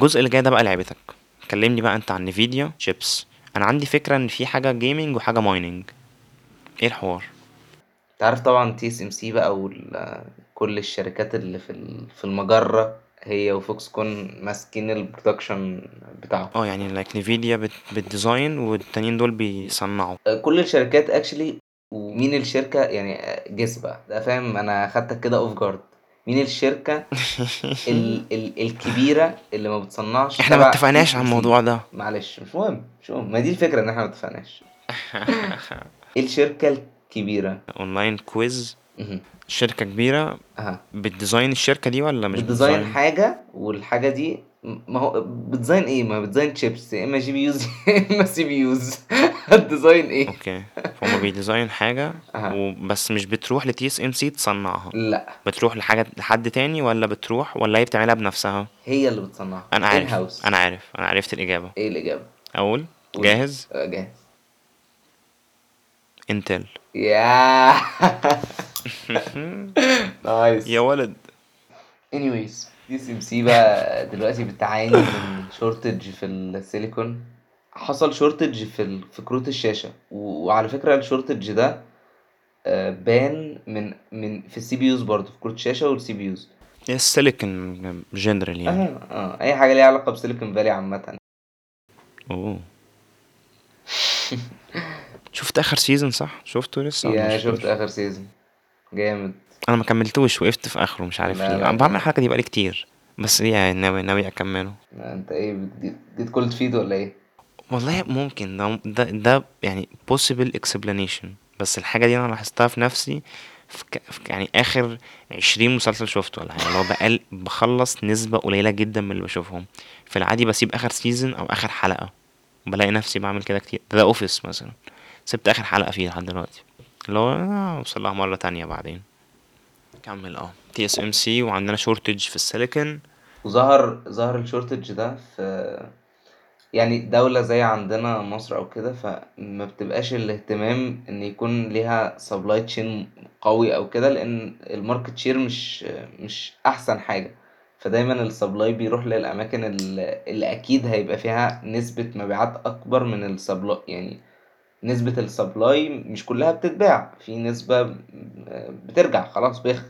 الجزء اللي جاي ده بقى لعبتك. كلمني بقى انت عن Nvidia chips. أنا عندي فكرة ان في حاجة gaming وحاجة mining إيه الحوار؟ انت عارف طبعا TSMC بقى وكل الشركات اللي في ال- في المجرة هي و Foxconn ماسكين ال production بتاعهم. آه يعني like Nvidia بت... بت design والتانيين دول بيصنعوا. كل الشركات actually ومين الشركة يعني guess بقى. ده فاهم؟ أنا خدتك كده off guard مين الشركة ال ال الكبيرة اللي ما بتصنعش إحنا ما اتفقناش على؟ الموضوع ده. معلش مش مهم مش مهم. ما دي الفكرة إن إحنا ما اتفقناش. إيه الشركة الكبيرة؟ online quiz. شركة كبيرة. أها. بت design الشركة دي ولا مش بت design حاجة والحاجة دي ما هو بت design إيه؟ ما بت design chips يا إما GPUs يا إما CPUs. هت design إيه؟ okay. فهم بي design حاجة. وبس مش بتروح ل TSMC تصنعها. لا. بتروح لحاجة لحد تاني ولا بتروح ولا هي بتعملها بنفسها؟ هي اللي بتصنعها. أنا عارف. House أنا عارف. أنا عرفت الإجابة. إيه الإجابة؟ أقول؟ قول. جاهز؟ آه، جاهز. Intel يا nice يا ولد. Anyways TSMC بقى دلوقتي بتعاني من shortage في السيليكون حصل shortage في ال... في كروت الشاشة. و... وعلى فكرة ال shortage ده آه، بان من من في ال CPUs برضه في كروت الشاشة وال CPUs السيليكون جنرال يعني. آه آه أي حاجة ليها علاقة ب Silicon Valley عامة. أوه. شفت آخر season صح؟ شفته لسه؟ يا شفت؟ آخر season جامد. أنا ما كملتوش وقفت في آخره مش عارف لا، ليه. لا، أنا بعمل. الحركه دي بقالي كتير بس ليه ناوي ناوي أكمله. أنت إيه get cold feet ولا إيه؟ والله ممكن. ده ده, ده يعني possible explanation. بس الحاجة دي أنا لاحظتها في نفسي في. في يعني آخر عشرين مسلسل شفته ولا حاجة. اللي هو بقال بخلص نسبة قليلة جدا من اللي بشوفهم. في العادي بسيب آخر season أو آخر حلقة. بلاقي نفسي بعمل كده كتير. The Office مثلا. سبت آخر حلقة فيه لحد دلوقتي. اللي هو آه، أوصل لها مرة تانية بعدين. كمل. آه. TSMC وعندنا shortage في السيليكون وظهر ظهر ال shortage ده في يعني دولة زي عندنا مصر أو كده فما بتبقاش الاهتمام إن يكون ليها supply chain قوي أو كده لأن ال market share مش مش أحسن حاجة. فدايما ال supply بيروح للأماكن اللي أكيد هيبقى فيها نسبة مبيعات أكبر من ال supply يعني نسبة ال supply مش كلها بتتباع في نسبة بترجع خلاص بيخ.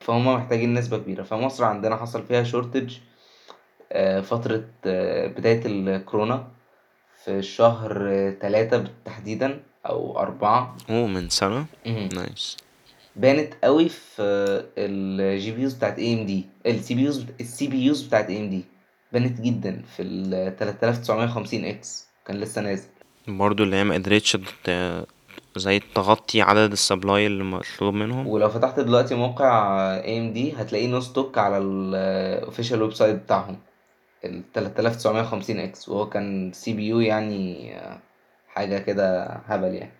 فهم محتاجين نسبة كبيرة. فمصر عندنا حصل فيها shortage فترة آه، بداية الكورونا في شهر آه، تلاتة تحديدا أو أربعة. أوه، من سنة؟ مهم. nice. بانت قوي في ال GPUs بتاعت اي ام دي السي بي يوز السي بي يوز بتاعت AMD بانت جدا في ال 3950 X. كان لسه نازل. برضو اللي هي ما قدرتش زي تغطي عدد ال supply اللي مطلوب منهم. ولو فتحت دلوقتي موقع AMD هتلاقيه no stock على ال official website بتاعهم. ال 3950 X وهو كان CPU يعني آه، حاجة كده هبل يعني.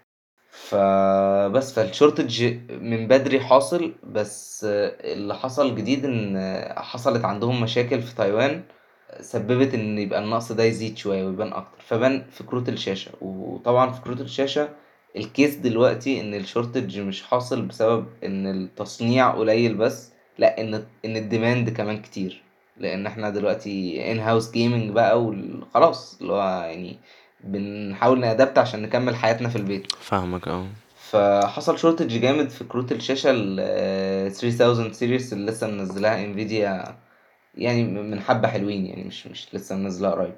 فبس فال shortage من بدري حاصل بس آه، اللي حصل جديد إن آه، حصلت عندهم مشاكل في تايوان سببت إن يبقى النقص ده يزيد شوية ويبان أكتر. فبان في كروت الشاشة. وطبعا في كروت الشاشة ال case دلوقتي إن ال shortage مش حاصل بسبب إن التصنيع قليل بس لا إن إن ال demand كمان كتير. لأن إحنا دلوقتي in-house gaming بقى وخلاص اللي هو يعني بنحاول ن adapt عشان نكمل حياتنا في البيت. فاهمك آه. فحصل shortage جامد في كروت الشاشة ال 3000 series اللي لسه منزلها Nvidia يعني من حبة حلوين يعني مش مش لسه منزلها قريب.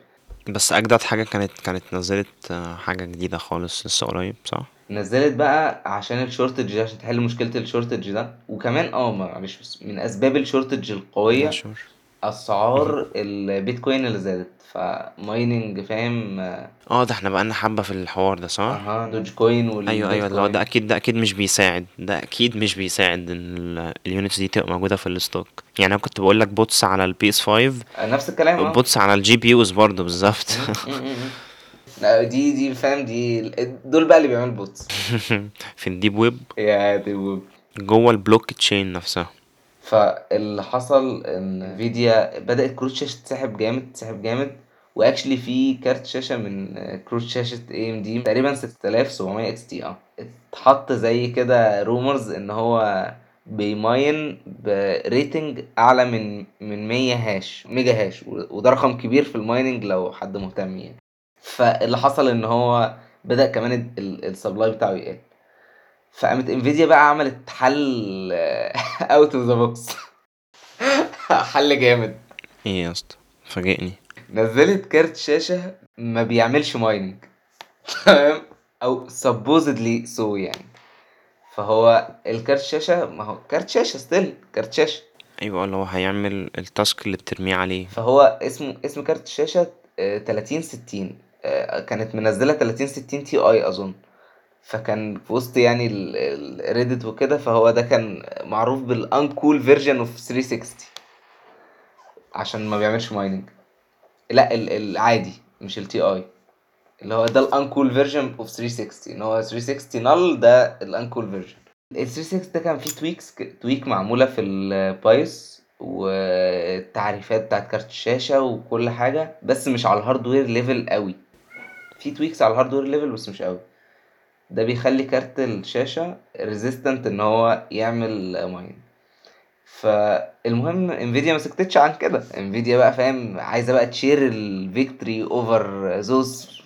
بس أجدد حاجة كانت كانت نزلت آه، حاجة جديدة خالص لسه قريب صح؟ نزلت بقى عشان ال shortage ده عشان تحل مشكلة ال shortage ده. وكمان آه معلش من أسباب ال shortage القوية شور اسعار البيتكوين اللي زادت ف mining فاهم؟ آه ده إحنا بقالنا حبة في الحوار ده صح؟ أها Dogecoin أيوه أيوه اللي هو ده أكيد ده أكيد مش بيساعد ده أكيد مش بيساعد إن ال- ال units دي تبقى موجودة في ال stock. يعني أنا كنت بقول لك bots على ال PS 5 نفس الكلام آه. bots على ال GPUs برضه بالظبط. لا، دي دي فاهم؟ دي دول بقى اللي بيعملوا bots. في ال deep web؟ يا دي جوه البلوك تشين نفسها. فاللي حصل إن Nvidia بدأت كروت شاشة تسحب جامد تسحب جامد. و actually في كارت شاشة من كروت شاشة AMD تقريبا 6700 XT آه. اتحط زي كده rumors إن هو بي mine ب rating أعلى من من 100 hash mega hash وده رقم كبير في ال mining لو حد مهتم يعني. فاللي حصل إن هو بدأ كمان ال supply بتاعه يقل. فقامت Nvidia بقى عملت حل out of the box حل جامد. إيه يا اسطى؟ فاجئني. نزلت كارت شاشة ما بيعملش mining تمام أو supposedly so يعني. فهو الكارت شاشة ما هو كارت شاشة still كارت شاشة. أيوه اللي هو هيعمل ال task اللي بترميه عليه. فهو اسمه اسم كارت الشاشة آه، 3060 آه، كانت منزلة 3060 تي اي أظن. فكان في وسط يعني الريدت وكده فهو ده كان معروف بالانكول فيرجن اوف 360 عشان ما بيعملش مايننج لا ال- العادي مش التي اي اللي هو ده الانكول فيرجن اوف 360 إن هو 360 نل ده الانكول فيرجن ال 360 ده كان فيه تويكس tweak معمولة في ال BIOS والتعريفات بتاعت كارت الشاشة وكل حاجة بس مش على ال hardware level قوي. في tweaks على ال hardware level بس مش قوي. ده بيخلي كارت الشاشة resistant إن هو يعمل mine فالمهم Nvidia ما سكتتش عن كده. Nvidia بقى فاهم عايزة بقى ت share ال victory over those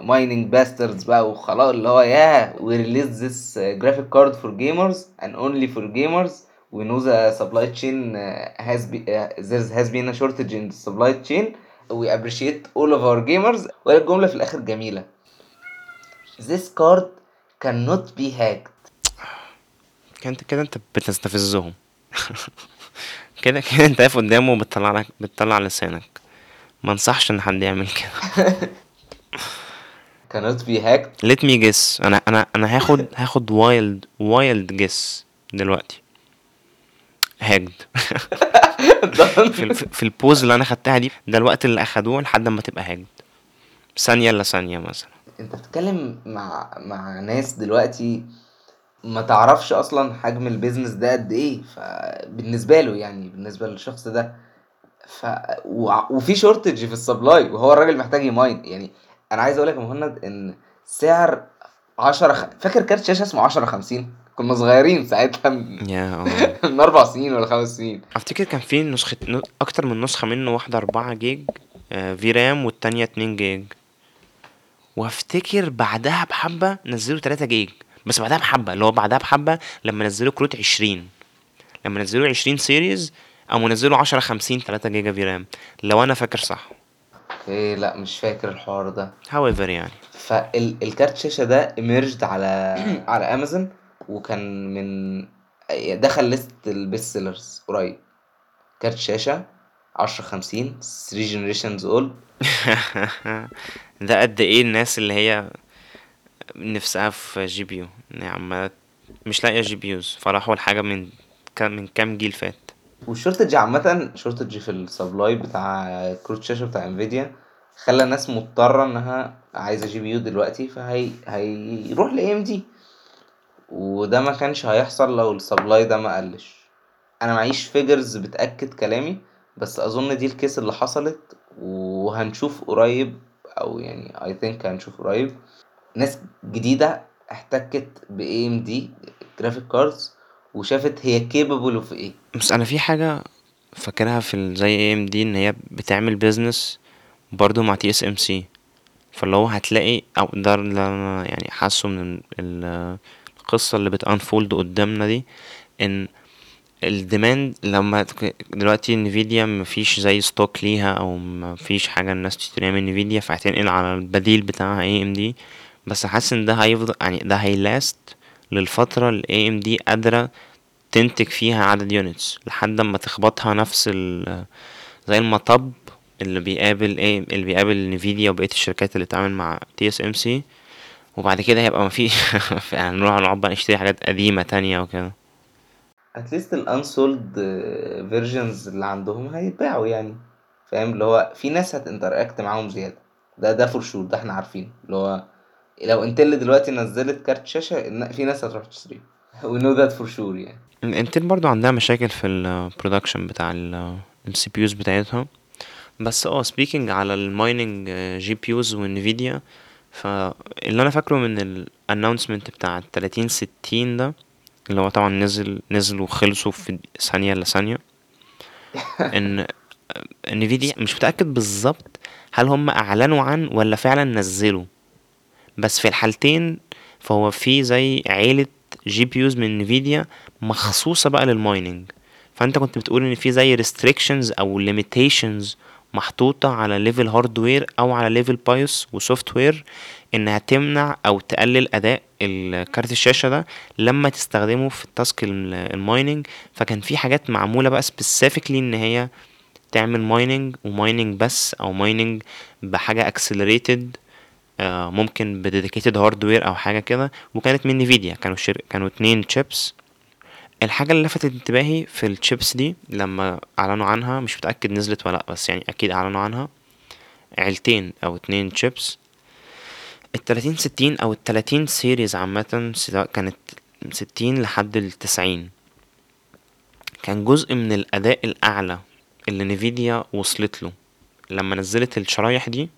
mining bastards بقى وخلاص اللي هو yeah we release this graphic card for gamers and only for gamers. We know the supply chain uh, has be, uh, there has been a shortage in the supply chain. We appreciate all of our gamers. وهي الجملة في الآخر جميلة. This card cannot be hacked. كانت كده انت بتستفزهم. كده كده انت واقف قدامه وبتطلع لك بتطلع لسانك. ما انصحش ان حد يعمل كده. Cannot be hacked. Let me guess. أنا أنا أنا هاخد هاخد wild wild guess دلوقتي. hacked في, ال- في ال pause اللي أنا خدتها دي ده الوقت اللي أخدوه لحد ما تبقى hacked ثانية إلا ثانية مثلا. انت بتتكلم مع مع ناس دلوقتي ما تعرفش أصلا حجم ال business ده قد إيه فبالنسبة له يعني بالنسبة للشخص ده. ف وع- وفي shortage في ال supply وهو الراجل محتاج ي mine. يعني أنا عايز أقول لك يا مهند إن سعر 10 خ... فاكر كارت شاشة اسمه 10 50 كنا صغيرين ساعتها. من يا آه من أربع سنين ولا خمس سنين. أفتكر كان في نسخة ن- أكتر من نسخة منه واحدة أربعة gig آه، ف RAM والتانية اتنين جيج. وافتكر بعدها بحبة نزلوا تلاتة جيج. بس بعدها بحبة اللي هو بعدها بحبة لما نزلوا كروت عشرين. لما نزلوا عشرين series قاموا نزلوا عشرة خمسين تلاتة جيجا ف RAM. لو أنا فاكر صح. Okay لا مش فاكر الحوار ده. However يعني. فالكارت شاشة ده emerged على على امازون وكان من دخل list ال best sellers قريب. كارت شاشة عشرة خمسين 3 generations old. ده قد إيه الناس اللي هي نفسها في GPU يعني عمالة مش لاقية GPUs فراحوا لحاجة من كام من كام جيل فات. وال shortage عامة shortage في ال supply بتاع كروت شاشة بتاع Nvidia خلى الناس مضطرة إنها عايزة GPU دلوقتي فهي هيروح ل AMD وده ما كانش هيحصل لو ال supply ده ما قلش. أنا معيش figures بتأكد كلامي بس أظن دي ال case اللي حصلت وهنشوف قريب أو يعني I think هنشوف قريب. ناس جديدة احتكت ب AMD graphic cards وشافت هي capable of إيه. بس أنا في حاجة فاكرها في زي AMD إن هي بتعمل business برضو مع TSMC فاللي هو هتلاقي أو ده اللي يعني حاسه من ال- القصة اللي بت unfold قدامنا دي إن ال demand لما دلوقتي Nvidia مفيش زي stock ليها أو مفيش حاجة الناس تشتريها من Nvidia فهتنقل على البديل بتاعها AMD بس حاسس إن ده هيفضل يعني ده هي last للفترة اللي AMD قادرة تنتج فيها عدد units لحد ما تخبطها نفس ال زي المطب اللي بيقابل إيه اللي بيقابل Nvidia وبقية الشركات اللي بتتعامل مع TSMC وبعد كده هيبقى مفيش يعني نروح نقعد بقى نشتري حاجات قديمة تانية وكده. at least ال unsold versions اللي عندهم هيتباعوا يعني. فاهم؟ اللي هو في ناس هت interact معاهم زيادة. ده ده for sure ده إحنا عارفينه اللي هو لو Intel دلوقتي نزلت كارت شاشة في ناس هتروح تشتريه. We know that for sure يعني. Intel برضو عندها مشاكل في ال production بتاع ال CPUs بتاعتها. بس آه speaking على ال mining GPUs و Nvidia فاللي أنا فاكره من ال announcement بتاع التلاتين ستين ده اللي هو طبعا نزل نزل وخلصوا في ثانية إلا ثانية. إن Nvidia مش متأكد بالظبط هل هم أعلنوا عن ولا فعلا نزلوا. بس في الحالتين فهو في زي عيلة GPUs من Nvidia مخصوصة بقى لل mining. فأنت كنت بتقول إن في زي restrictions أو limitations محطوطة على level hardware أو على level BIOS و software إنها تمنع أو تقلل أداء الكارت الشاشة ده لما تستخدمه في ال task ال mining فكان في حاجات معمولة بقى specifically إن هي تعمل mining و mining بس أو mining بحاجة accelerated آه، ممكن ب dedicated hardware أو حاجة كده. وكانت من Nvidia كانوا شر... كانوا اتنين chips. الحاجة اللي لفتت انتباهي في الشيبس دي لما أعلنوا عنها مش متأكد نزلت ولا لأ بس يعني أكيد أعلنوا عنها. عيلتين أو اتنين شيبس التلاتين ستين أو التلاتين series عامة سواء كانت ستين لحد التسعين كان جزء من الأداء الأعلى اللي Nvidia وصلت له. لما نزلت الشرايح دي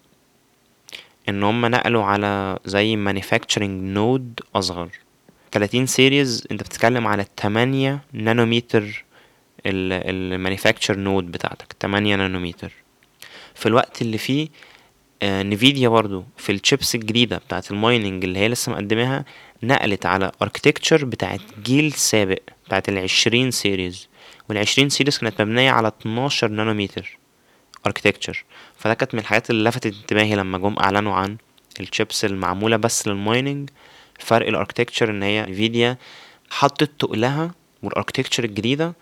إن هم نقلوا على زي manufacturing node أصغر. 30 series أنت بتتكلم على 8 نانومتر ال manufacture node بتاعتك 8 نانومتر في الوقت اللي فيه Nvidia برضو في الشيبس الجديدة بتاعت ال mining اللي هي لسه مقدماها نقلت على architecture بتاعت جيل سابق بتاعت العشرين series والعشرين series كانت مبنية على 12 نانومتر architecture فده كانت من الحاجات اللي لفتت انتباهي لما جم أعلنوا عن الشيبس المعمولة بس لل mining. فرق ال architecture إن هي Nvidia حطت تقلها وال architecture الجديدة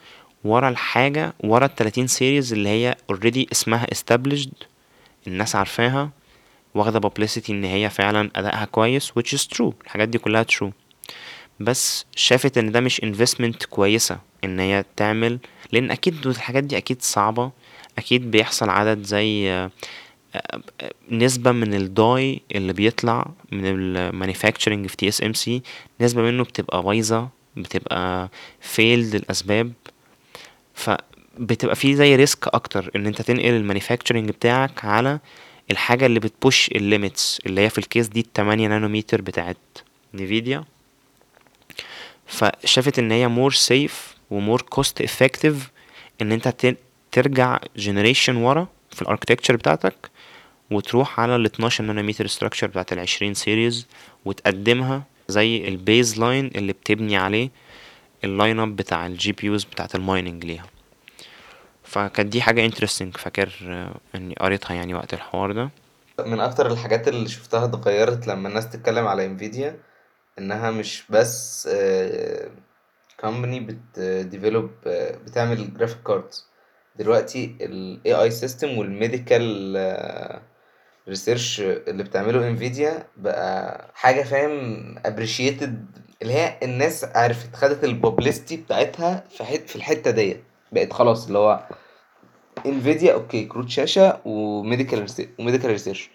ورا الحاجة ورا التلاتين series اللي هي already اسمها established. الناس عارفاها واخدة publicity إن هي فعلا أدائها كويس which is true. الحاجات دي كلها true. بس شافت إن ده مش investment كويسة إن هي تعمل لأن أكيد الحاجات دي أكيد صعبة. أكيد بيحصل عدد زي آه، آه، نسبة من ال die اللي بيطلع من ال manufacturing في TSMC نسبة منه بتبقى بايظة بتبقى failed لأسباب. فبتبقى في زي risk أكتر إن أنت تنقل ال manufacturing بتاعك على الحاجة اللي بت push ال limits اللي هي في ال case دي التمانية نانومتر بتاعت Nvidia فشافت إن هي more safe و more cost effective إن أنت ترجع generation ورا في ال architecture بتاعتك وتروح على ال 12 نانومتر structure بتاعت ال 20 series وتقدمها زي ال baseline اللي بتبني عليه ال lineup بتاع ال GPUs بتاعت ال mining ليها. فكانت دي حاجة interesting فاكر آه، إني قريتها يعني وقت الحوار ده. من أكتر الحاجات اللي شفتها اتغيرت لما الناس تتكلم على Nvidia إنها مش بس company بت develop بتعمل graphic cards دلوقتي ال AI system وال medical research اللي بتعمله Nvidia بقى حاجة فاهم appreciated. اللي هي الناس عرفت خدت ال publicity بتاعتها في في الحتة ديت. بقت خلاص اللي هو Nvidia أوكي كروت شاشة و medical و medical research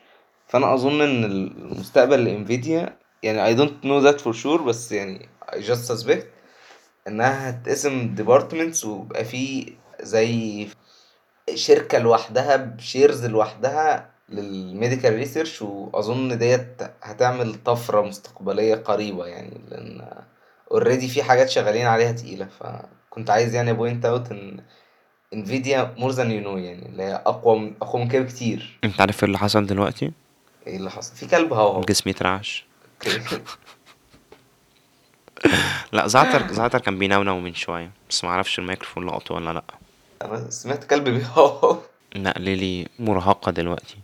فأنا أظن إن المستقبل ل Nvidia يعني I don't know that for sure بس يعني I just suspect إنها هتقسم departments ويبقى في زي شركة لوحدها ب shares لوحدها لل medical research وأظن ديت هتعمل طفرة مستقبلية قريبة يعني لأن already في حاجات شغالين عليها تقيلة. فكنت عايز يعني point out إن Nvidia more than you know يعني اللي هي أقوى من أقوى من كده بكتير. أنت عارف إيه اللي حصل دلوقتي؟ إيه اللي حصل؟ في كلب هوهو جسمي اترعش. لا زعتر زعتر كان بينونو من شوية بس معرفش الميكروفون لقطه ولا لأ. أنا سمعت كلب بيهوهو لا ليلي مراهقة دلوقتي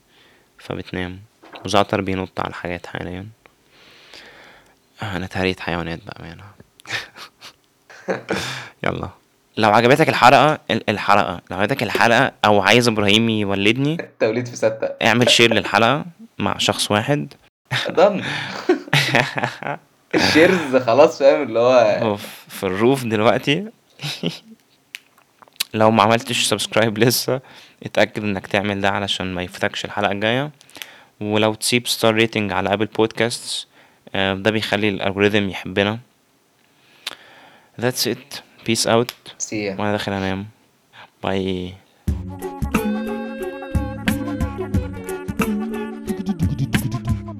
فبتنام. وزعتر بينط على الحاجات حاليا. أنا تهريت حيوانات بأمانة. يلا. لو عجبتك الحلقة ال- الحلقة لو عجبتك الحلقة أو عايز إبراهيم يولدني توليد في ستة. اعمل share للحلقة مع شخص واحد. ضن. ال shares خلاص فاهم؟ اللي هو في ال roof دلوقتي. لو ما عملتش subscribe لسه اتأكد إنك تعمل ده علشان ما يفوتكش الحلقة الجاية. ولو تسيب star rating على Apple Podcast ده بيخلي ال algorithm يحبنا. That's it. peace out سي وانا داخل انام باي